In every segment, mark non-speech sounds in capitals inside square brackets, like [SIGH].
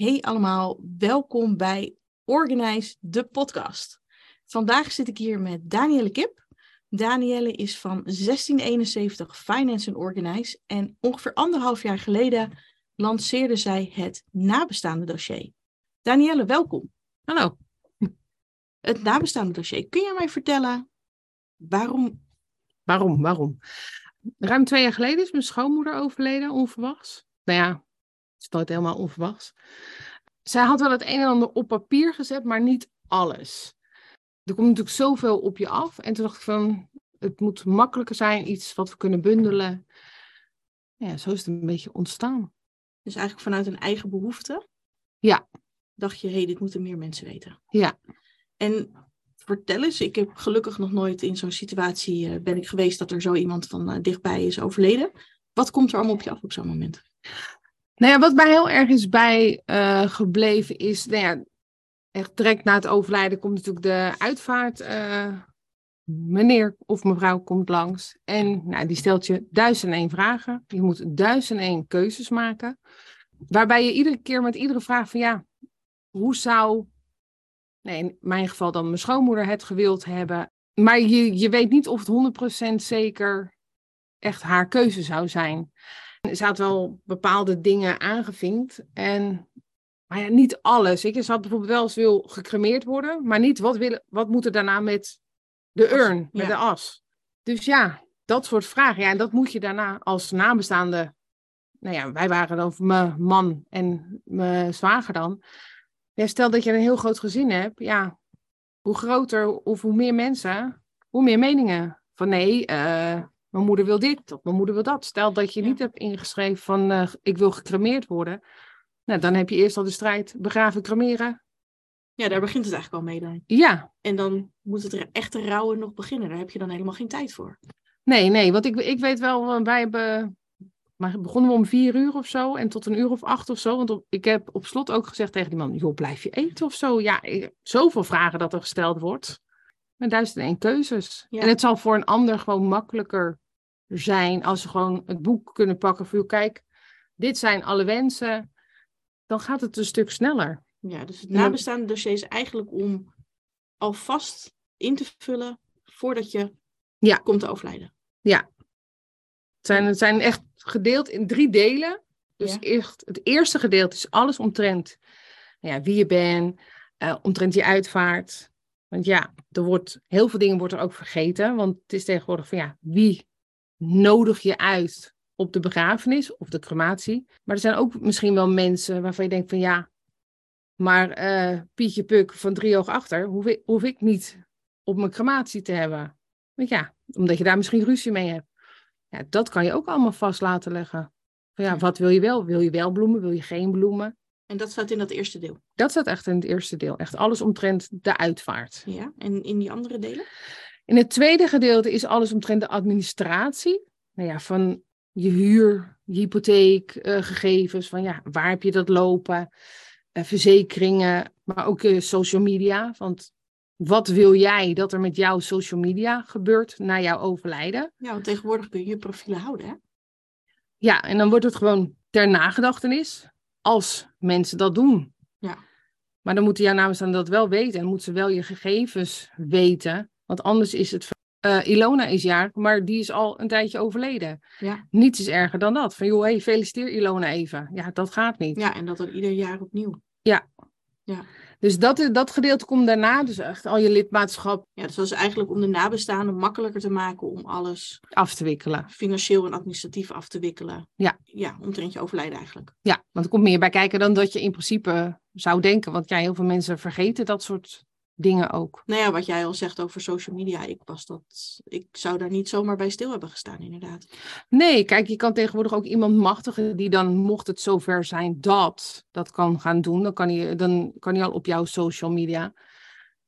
Hey allemaal, welkom bij Organize, de podcast. Vandaag zit ik hier met Danielle Kip. Danielle is van 1671 Finance and Organize en ongeveer anderhalf jaar geleden lanceerde zij het nabestaande dossier. Danielle, welkom. Hallo. Het nabestaande dossier. Kun je mij vertellen waarom? Waarom? Waarom? Ruim twee jaar geleden is mijn schoonmoeder overleden, onverwachts. Nou ja, het is nooit helemaal onverwachts. Zij had wel het een en ander op papier gezet, maar niet alles. Er komt natuurlijk zoveel op je af. En toen dacht ik van, het moet makkelijker zijn, iets wat we kunnen bundelen. Ja, zo is het een beetje ontstaan. Dus eigenlijk vanuit een eigen behoefte? Ja. Dacht je, hé, hey, dit moeten meer mensen weten. Ja. En vertel eens, ik heb gelukkig nog nooit in zo'n situatie uh, ben ik geweest dat er zo iemand van uh, dichtbij is overleden. Wat komt er allemaal op je af op zo'n moment? Nou ja, wat mij heel erg is bijgebleven uh, is, nou ja, echt direct na het overlijden komt natuurlijk de uitvaart. meneer of mevrouw komt langs en nou, die stelt je duizend en één vragen. Je moet duizend en één keuzes maken. Waarbij je iedere keer met iedere vraag van ja, hoe zou nee, in mijn geval dan mijn schoonmoeder het gewild hebben. Maar je, je weet niet of het 100% zeker echt haar keuze zou zijn. Ze had wel bepaalde dingen aangevinkt. En, maar ja, niet alles. Ik, ze had bijvoorbeeld wel eens wil gecremeerd worden, maar niet wat, wil, wat moet er daarna met de urn, met ja. de as. Dus ja, dat soort vragen. Ja, en dat moet je daarna als nabestaande. Nou ja, wij waren dan mijn man en mijn zwager dan. Ja, stel dat je een heel groot gezin hebt, ja, hoe groter of hoe meer mensen, hoe meer meningen. Van nee, uh, mijn moeder wil dit of mijn moeder wil dat. Stel dat je ja. niet hebt ingeschreven van uh, ik wil gecremeerd worden. Nou, dan heb je eerst al de strijd begraven, cremeren. Ja, daar begint het eigenlijk al mee dan. Ja. En dan moet het echte rouwen nog beginnen. Daar heb je dan helemaal geen tijd voor. Nee, nee, want ik, ik weet wel, wij hebben maar begonnen we om vier uur of zo en tot een uur of acht of zo. Want op, ik heb op slot ook gezegd tegen die man, joh, blijf je eten of zo? Ja, ik, zoveel vragen dat er gesteld wordt. Met duizend en één keuzes. Ja. En het zal voor een ander gewoon makkelijker zijn als ze gewoon het boek kunnen pakken voor, kijk, dit zijn alle wensen. Dan gaat het een stuk sneller. Ja, dus het nabestaande dossier is eigenlijk om alvast in te vullen voordat je ja. komt te overlijden. Ja. Het zijn, het zijn echt gedeeld in drie delen. Dus ja. eerst, het eerste gedeelte is alles omtrent nou ja, wie je bent, uh, omtrent je uitvaart. Want ja, er wordt, heel veel dingen wordt er ook vergeten. Want het is tegenwoordig van ja, wie nodig je uit op de begrafenis of de crematie? Maar er zijn ook misschien wel mensen waarvan je denkt van ja, maar uh, Pietje Puk van driehoog achter hoef ik, hoef ik niet op mijn crematie te hebben. Want ja, omdat je daar misschien ruzie mee hebt. Ja, dat kan je ook allemaal vast laten leggen. Van ja, wat wil je wel? Wil je wel bloemen? Wil je geen bloemen? En dat staat in dat eerste deel? Dat staat echt in het eerste deel. Echt alles omtrent de uitvaart. Ja, en in die andere delen? In het tweede gedeelte is alles omtrent de administratie. Nou ja, van je huur, je hypotheek, uh, gegevens. Van ja, waar heb je dat lopen? Uh, verzekeringen, maar ook uh, social media. Want wat wil jij dat er met jouw social media gebeurt na jouw overlijden? Ja, want tegenwoordig kun je je profielen houden, hè? Ja, en dan wordt het gewoon ter nagedachtenis als mensen dat doen. Ja. Maar dan moeten jouw nabestaanden dat wel weten en moeten ze wel je gegevens weten. Want anders is het. Uh, Ilona is jarig, maar die is al een tijdje overleden. Ja. Niets is erger dan dat. Van joh, hey, feliciteer Ilona even. Ja, dat gaat niet. Ja, en dat dan ieder jaar opnieuw. Ja. Ja. Dus dat, dat gedeelte komt daarna, dus echt al je lidmaatschap. Ja, dus dat is eigenlijk om de nabestaanden makkelijker te maken om alles af te wikkelen. Financieel en administratief af te wikkelen. Ja. Ja, omtrent je overlijden eigenlijk. Ja, want er komt meer bij kijken dan dat je in principe zou denken. Want ja, heel veel mensen vergeten dat soort dingen ook. Nou ja, wat jij al zegt over social media, ik was dat, ik zou daar niet zomaar bij stil hebben gestaan, inderdaad. Nee, kijk, je kan tegenwoordig ook iemand machtigen die dan, mocht het zover zijn dat dat kan gaan doen, dan kan hij, dan kan hij al op jouw social media.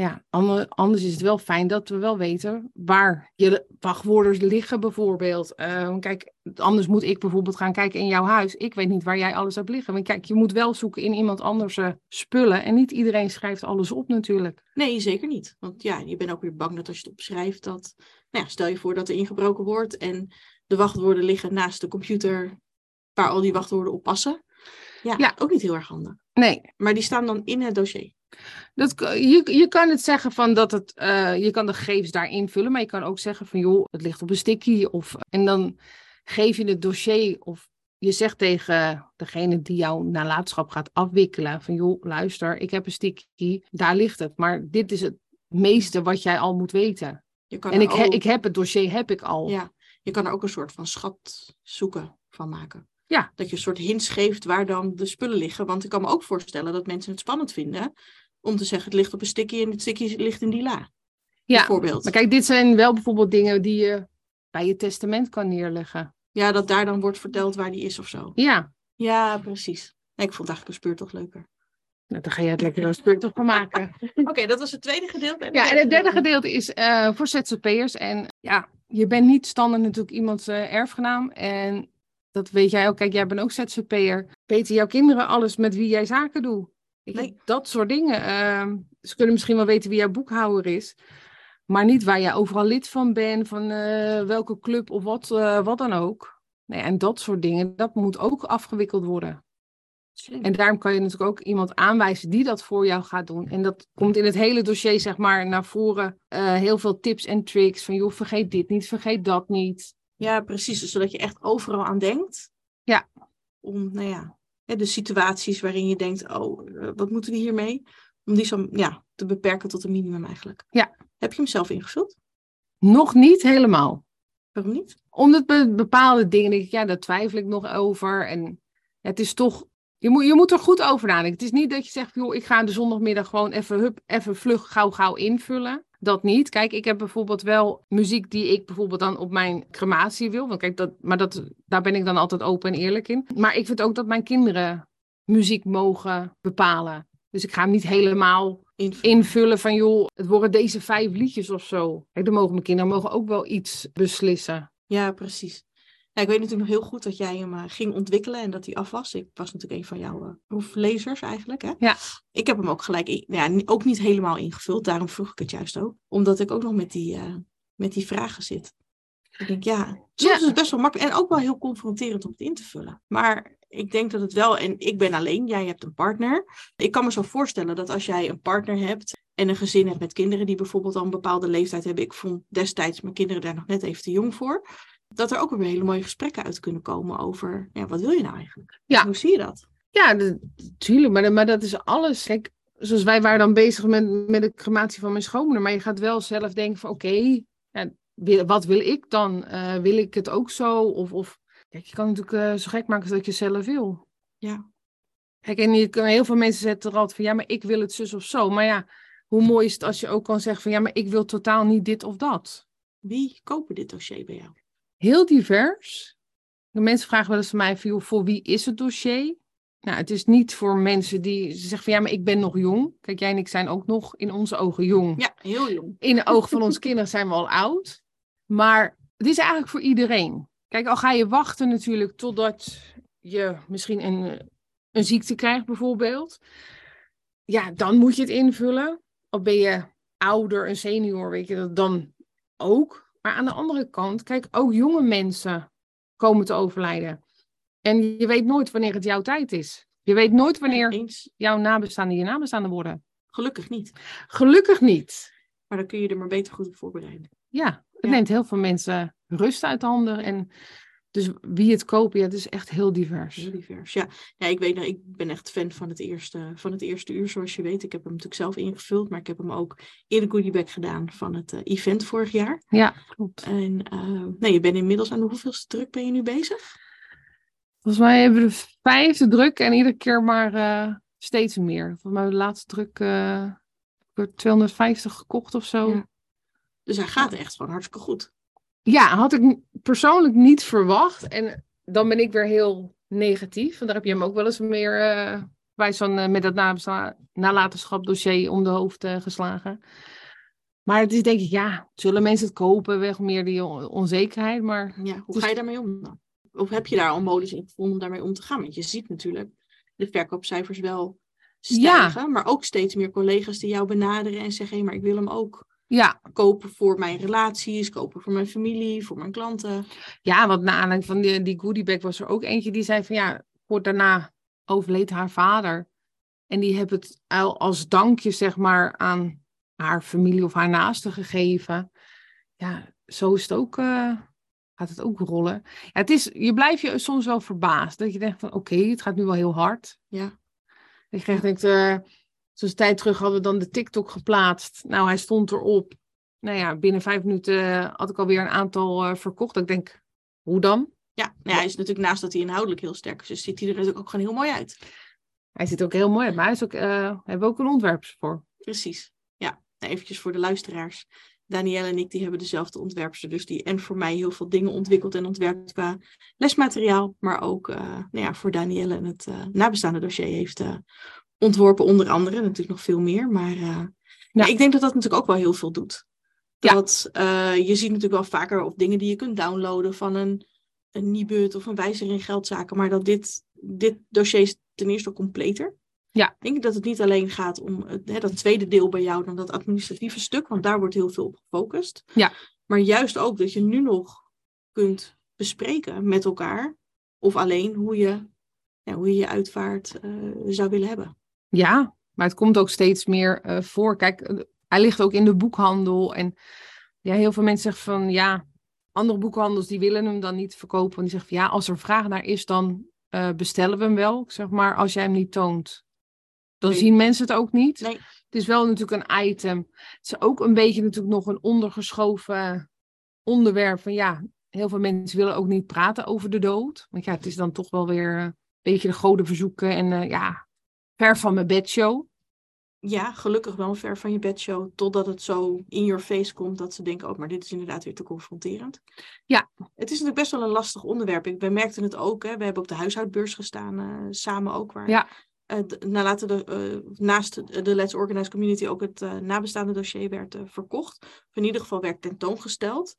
Ja, anders is het wel fijn dat we wel weten waar je wachtwoorden liggen, bijvoorbeeld. Uh, kijk, anders moet ik bijvoorbeeld gaan kijken in jouw huis. Ik weet niet waar jij alles hebt liggen. Want kijk, je moet wel zoeken in iemand anders spullen. En niet iedereen schrijft alles op, natuurlijk. Nee, zeker niet. Want ja, je bent ook weer bang dat als je het opschrijft, dat. Nou ja, stel je voor dat er ingebroken wordt en de wachtwoorden liggen naast de computer waar al die wachtwoorden op passen. Ja, Ja. ook niet heel erg handig. Nee, Maar die staan dan in het dossier. Dat, je, je kan het zeggen van dat het, eh, je kan de gegevens daar invullen, maar je kan ook zeggen van joh, het ligt op een sticky. Of, en dan geef je het dossier of je zegt tegen degene die jouw nalatenschap gaat afwikkelen van joh, luister, ik heb een sticky, daar ligt het. Maar dit is het meeste wat jij al moet weten. Je kan En ik, ook, ik heb het dossier, heb ik al. ja, je kan er ook een soort van schat zoeken van maken. Ja. Dat je een soort hints geeft waar dan de spullen liggen. Want ik kan me ook voorstellen dat mensen het spannend vinden om te zeggen het ligt op een sticky en het sticky ligt in die la. Ja, Bijvoorbeeld. maar kijk, dit zijn wel bijvoorbeeld dingen die je bij je testament kan neerleggen. Ja, dat daar dan wordt verteld waar die is of zo. Ja, Ja, precies. Nee, ik vond eigenlijk een speurtocht leuker. nou, dan ga je het lekker een speurtocht van maken. [LAUGHS] Oké, dat was het tweede gedeelte. Ja, en het derde gedeelte is eh, voor ZZP'ers. En ja, je bent niet standaard natuurlijk iemands eh, erfgenaam. En dat weet jij ook. Kijk, jij bent ook ZZP'er. Weten jouw kinderen alles met wie jij zaken doet? Nee. Dat soort dingen. Ehm, ze kunnen misschien wel weten wie jouw boekhouder is. Maar niet waar jij overal lid van bent, van eh, welke club of wat, eh, wat dan ook. Nee, en dat soort dingen, dat moet ook afgewikkeld worden. Slim. En daarom kan je natuurlijk ook iemand aanwijzen die dat voor jou gaat doen. En dat komt in het hele dossier, zeg maar, naar voren. Eh, heel veel tips en tricks van, joh, vergeet dit niet, vergeet dat niet. Ja, precies. Dus zodat je echt overal aan denkt. Ja. Om, nou ja, de situaties waarin je denkt, oh, eh, wat moeten we hiermee? Om die zo ja, te beperken tot een minimum eigenlijk. Ja. Heb je hem zelf ingevuld? Nog niet helemaal. Waarom niet? Omdat be- bepaalde dingen, denk ik, ja, daar twijfel ik nog over. En het is toch, je moet, je moet er goed over nadenken. Het is niet dat je zegt, joh, ik ga de zondagmiddag gewoon even, hup, even vlug, gauw, gauw invullen. Dat niet. Kijk, ik heb bijvoorbeeld wel muziek die ik bijvoorbeeld dan op mijn crematie wil. Want kijk, dat, maar dat, daar ben ik dan altijd open en eerlijk in. Maar ik vind ook dat mijn kinderen muziek mogen bepalen. Dus ik ga hem niet helemaal Invullen. van, joh, het worden deze vijf liedjes of zo. Kijk, dan mogen mijn kinderen mogen ook wel iets beslissen. Ja, precies. Ja, ik weet natuurlijk nog heel goed dat jij hem eh, ging ontwikkelen en dat hij af was. Ik was natuurlijk een van jouw eh, proeflezers eigenlijk. Hè? Ja. Ik heb hem ook gelijk, in- ja, ook niet helemaal ingevuld. Daarom vroeg ik het juist ook. Omdat ik ook nog met die, eh, met die vragen zit. Ik denk, ja, soms Ja. is het best wel makkelijk en ook wel heel confronterend om het in te vullen. Maar ik denk dat het wel, en ik ben alleen, jij hebt een partner. Ik kan me zo voorstellen dat als jij een partner hebt en een gezin hebt met kinderen die bijvoorbeeld al een bepaalde leeftijd hebben. Ik vond destijds mijn kinderen daar nog net even te jong voor. Dat er ook weer hele mooie gesprekken uit kunnen komen over, ja, wat wil je nou eigenlijk? Ja. Hoe zie je dat? Ja, natuurlijk, maar, maar dat is alles. Kijk, zoals wij waren dan bezig met, met de crematie van mijn schoonmoeder. Maar je gaat wel zelf denken van, oké, ja, wil- wat wil ik dan? Eh, wil ik het ook zo? Of, of kijk, je kan natuurlijk eh, zo gek maken als dat je zelf wil. Ja. Kijk, en je heel veel mensen zetten er altijd van, ja, maar ik wil het zus of zo. Maar ja, hoe mooi is het als je ook kan zeggen van, ja, maar ik wil totaal niet dit of dat. Wie kopen dit dossier bij jou? Heel divers. De mensen vragen wel eens van mij, voor wie is het dossier? Nou, het is niet voor mensen die ze zeggen van ja, maar ik ben nog jong. Kijk, jij en ik zijn ook nog in onze ogen jong. Ja, heel jong. In de ogen van onze kinderen zijn we al oud. Maar het is eigenlijk voor iedereen. Kijk, al ga je wachten natuurlijk totdat je misschien een, een ziekte krijgt bijvoorbeeld. Ja, dan moet je het invullen. Of ben je ouder, een senior, weet je dat dan ook. Maar aan de andere kant, kijk, ook jonge mensen komen te overlijden. En je weet nooit wanneer het jouw tijd is. Je weet nooit wanneer Eens. jouw nabestaanden je nabestaanden worden. Gelukkig niet. Gelukkig niet. Maar dan kun je er maar beter goed op voorbereiden. Ja, het Ja. neemt heel veel mensen rust uit handen. En dus wie het kopen, ja, het is echt heel divers. Heel divers. Ja. ja, ik weet nog, ik ben echt fan van het, eerste, van het eerste uur, zoals je weet. Ik heb hem natuurlijk zelf ingevuld, maar ik heb hem ook in de goodiebag gedaan van het eh, event vorig jaar. Ja, klopt. En eh, nee, je bent inmiddels aan de hoeveelste druk ben je nu bezig? Volgens mij hebben we de vijfde druk en iedere keer maar eh, steeds meer. Volgens mij de laatste druk wordt 250 gekocht of zo. Ja. Dus hij gaat echt gewoon hartstikke goed. Ja, had ik persoonlijk niet verwacht. En dan ben ik weer heel negatief. Want daar heb je hem ook wel eens meer eh bij zo'n eh, met dat nalatenschap dossier om de hoofd eh, geslagen. Maar het is denk ik, ja, zullen mensen het kopen? Weg meer die on- onzekerheid. Maar Ja, hoe Dus- ga je daarmee om dan? Of heb je daar al modus in gevonden om daarmee om te gaan? Want je ziet natuurlijk de verkoopcijfers wel stijgen, maar ook steeds meer collega's die jou benaderen en zeggen, hé, maar ik wil hem ook ja, kopen voor mijn relaties, kopen voor mijn familie, voor mijn klanten. ja want na aanleiding van die, die goodiebag was er ook eentje die zei van ja, kort daarna overleed haar vader. En die heeft het al als dankje, zeg maar, aan haar familie of haar naasten gegeven. Ja, zo is het ook, eh, gaat het ook rollen. Ja, het is, je blijft je soms wel verbaasd. Dat je denkt van, oké, het gaat nu wel heel hard. Ja. Dat je echt denkt, eh zoals een tijd terug hadden we dan de TikTok geplaatst. Nou, hij stond erop. Nou ja, binnen vijf minuten had ik alweer een aantal eh, verkocht. Ik denk, hoe dan? Ja, nou ja, hij is natuurlijk naast dat hij inhoudelijk heel sterk is, dus ziet hij er natuurlijk ook gewoon heel mooi uit. Hij ziet er ook heel mooi uit, maar hij is ook, eh, hebben we ook een ontwerp voor. Precies. Ja, nou, eventjes voor de luisteraars. Danielle en ik die hebben dezelfde ontwerpster, dus die en voor mij heel veel dingen ontwikkeld en ontwerpt qua lesmateriaal, maar ook eh, nou ja, voor Danielle en het eh, nabestaande dossier heeft eh, ontworpen, onder andere, natuurlijk nog veel meer. Maar eh, ja, ik denk dat dat natuurlijk ook wel heel veel doet. Ja. Dat eh, je ziet natuurlijk wel vaker of dingen die je kunt downloaden van een, een Nibud of een wijzer in geldzaken, maar dat dit, dit dossier is ten eerste completer. Ja. Ik denk dat het niet alleen gaat om het, hè, dat tweede deel bij jou dan dat administratieve stuk, want daar wordt heel veel op gefocust. Ja. Maar juist ook dat je nu nog kunt bespreken met elkaar of alleen hoe je ja, hoe je, je uitvaart eh, zou willen hebben. Ja, maar het komt ook steeds meer eh, voor. Kijk, eh, hij ligt ook in de boekhandel. En ja, heel veel mensen zeggen van ja, andere boekhandels die willen hem dan niet verkopen. En die zeggen van ja, als er vraag naar is, dan eh, bestellen we hem wel. Zeg maar, als jij hem niet toont, dan Nee. zien mensen het ook niet. Nee. Het is wel natuurlijk een item. Het is ook een beetje natuurlijk nog een ondergeschoven onderwerp van ja, heel veel mensen willen ook niet praten over de dood. Want ja, het is dan toch wel weer een beetje de goden verzoeken en ja, ver van mijn bedshow. Ja, gelukkig wel ver van je bedshow, totdat het zo in your face komt dat ze denken, oh, maar dit is inderdaad weer te confronterend. Ja. Het is natuurlijk best wel een lastig onderwerp. Ik, wij merkten het ook, hè. we hebben op de huishoudbeurs gestaan, eh, samen ook, waar Ja. eh, d- nou, laten de, eh, naast de, Let's Organized Community ook het nabestaande dossier werd verkocht. Of in ieder geval werd tentoongesteld.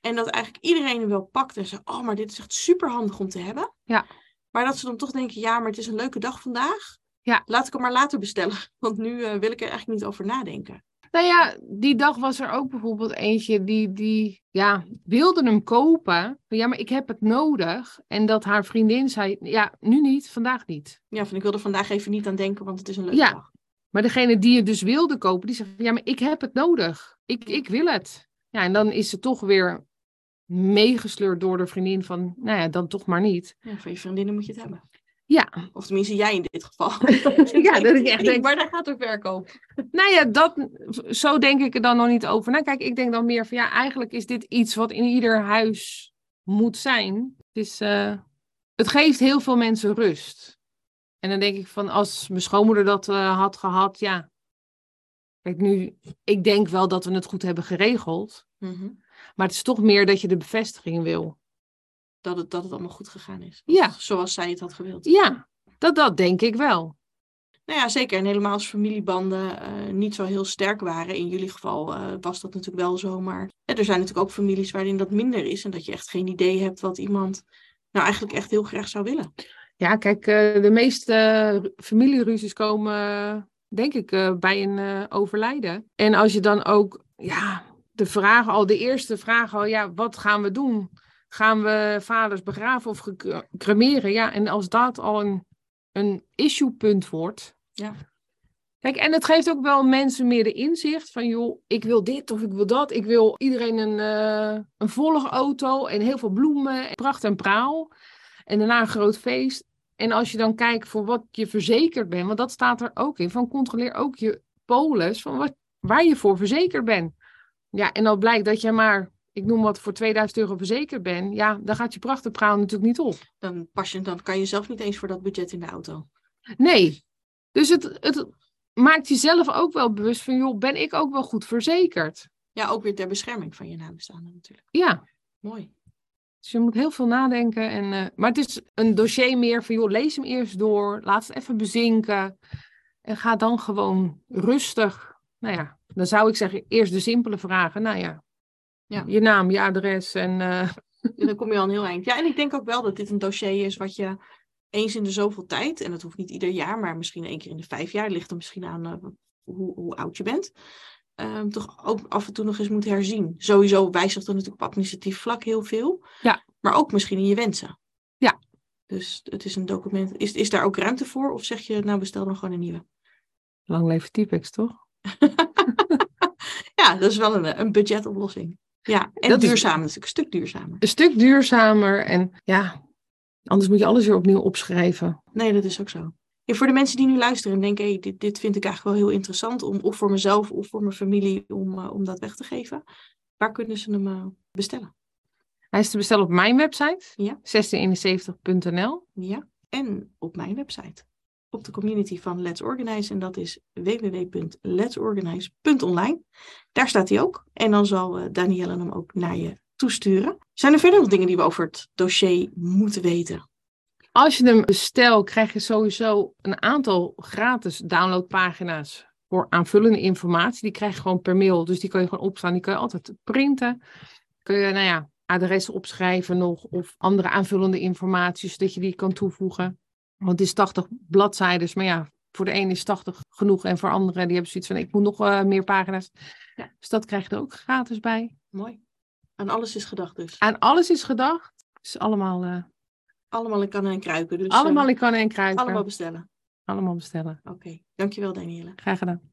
En dat eigenlijk iedereen hem wel pakt en zei, oh, maar dit is echt super handig om te hebben. Ja. Maar dat ze dan toch denken, ja, maar het is een leuke dag vandaag. Ja. Laat ik hem maar later bestellen, [LAUGHS] want nu eh, wil ik er eigenlijk niet over nadenken. Nou ja, die dag was er ook bijvoorbeeld eentje die, die ja, wilde hem kopen. Ja, maar ik heb het nodig. En dat haar vriendin zei, ja, nu niet, vandaag niet. Ja, van ik wil er vandaag even niet aan denken, want het is een leuke Ja. dag. Maar degene die het dus wilde kopen, die zei, ja, maar ik heb het nodig. Ik, ik wil het. Ja, en dan is ze toch weer meegesleurd door de vriendin van, nou ja, dan toch maar niet. Ja, van je vriendinnen moet je het hebben. Ja, Of tenminste jij in dit geval. [LAUGHS] Ja, dat ik echt denk- Maar daar gaat ook verkoop. Nou ja, dat, zo denk ik er dan nog niet over. Nou, kijk, ik denk dan meer van ja, eigenlijk is dit iets wat in ieder huis moet zijn. Het, is, eh, het geeft heel veel mensen rust. En dan denk ik van als mijn schoonmoeder dat eh, had gehad, ja. Kijk, nu, ik denk wel dat we het goed hebben geregeld. Mhm. Maar het is toch meer dat je de bevestiging wil. Dat, het, dat het allemaal goed gegaan is. Ja. Zoals zij het had gewild. Ja, dat, dat denk ik wel. Nou ja, zeker. En helemaal als familiebanden eh, niet zo heel sterk waren. In jullie geval eh, was dat natuurlijk wel zo. Maar hè, er zijn natuurlijk ook families waarin dat minder is. En dat je echt geen idee hebt wat iemand nou eigenlijk echt heel graag zou willen. Ja, kijk, eh, de meeste eh, familieruzies komen, eh, denk ik, eh, bij een eh, overlijden. En als je dan ook, ja, de vraag al, de eerste vraag al, ja, wat gaan we doen? Gaan we vaders begraven of cremeren? Ja, en als dat al een, een issuepunt wordt. Ja. Kijk, en het geeft ook wel mensen meer de inzicht van, joh, ik wil dit of ik wil dat. Ik wil iedereen een, eh een volgauto en heel veel bloemen, pracht en praal. En daarna een groot feest. En als je dan kijkt voor wat je verzekerd bent, want dat staat er ook in, van controleer ook je polis van wat, waar je voor verzekerd bent. Ja, en dan blijkt dat je maar, ik noem wat, voor 2000 euro verzekerd bent. Ja, dan gaat je pracht en praal natuurlijk niet op. Dan, pas je, dan kan je zelf niet eens voor dat budget in de auto. Nee. Dus het, het maakt jezelf ook wel bewust van, joh, ben ik ook wel goed verzekerd? Ja, ook weer ter bescherming van je nabestaanden natuurlijk. Ja, Mooi. dus je moet heel veel nadenken. En, eh, maar het is een dossier meer van, joh, lees hem eerst door, laat het even bezinken. En ga dan gewoon rustig. Nou ja, dan zou ik zeggen, eerst de simpele vragen. Nou ja, Ja. je naam, je adres en... eh, [LAUGHS] Ja, dan kom je al een heel eind. Ja, en ik denk ook wel dat dit een dossier is wat je eens in de zoveel tijd, en dat hoeft niet ieder jaar, maar misschien één keer in de vijf jaar, ligt er misschien aan eh, hoe, hoe oud je bent, ehm, toch ook af en toe nog eens moet herzien. Sowieso wijzigt er natuurlijk op administratief vlak heel veel, Ja. maar ook misschien in je wensen. Ja. Dus het is een document. Is, is daar ook ruimte voor? Of zeg je, nou bestel dan gewoon een nieuwe? Lang leven Typex, toch? [LAUGHS] ja, dat is wel een, een budgetoplossing. Ja, en Dat duurzaam natuurlijk, een stuk duurzamer. Een stuk duurzamer en ja, anders moet je alles weer opnieuw opschrijven. Nee, dat is ook zo. Voor de mensen die nu luisteren en denken, hey, dit, dit vind ik eigenlijk wel heel interessant, om, of voor mezelf of voor mijn familie, om, eh, om dat weg te geven. Waar kunnen ze hem eh, bestellen? Hij is te bestellen op mijn website, Ja. 1671.nl. Ja, en op mijn website. Op de community van Let's Organize. En dat is www.letsorganize.online. Daar staat hij ook. En dan zal eh, Danielle hem ook naar je toesturen. Zijn er verder nog dingen die we over het dossier moeten weten? Als je hem bestelt, krijg je sowieso een aantal gratis downloadpagina's voor aanvullende informatie. Die krijg je gewoon per mail, dus die kan je gewoon opslaan. Die kan je altijd printen. Kun je, nou ja, adressen opschrijven nog of andere aanvullende informatie, zodat je die kan toevoegen. Want het is 80 bladzijden, maar ja, voor de ene is 80 genoeg en voor anderen die hebben zoiets van, ik moet nog eh, meer pagina's. Ja. Dus dat krijg je er ook gratis bij. Mooi. Aan alles is gedacht dus. Aan alles is gedacht. Dus allemaal, eh, Allemaal in kannen en kruiken. Dus, eh, allemaal in kannen en kruiken. allemaal bestellen. allemaal bestellen. Oké, dankjewel Danielle. Graag gedaan.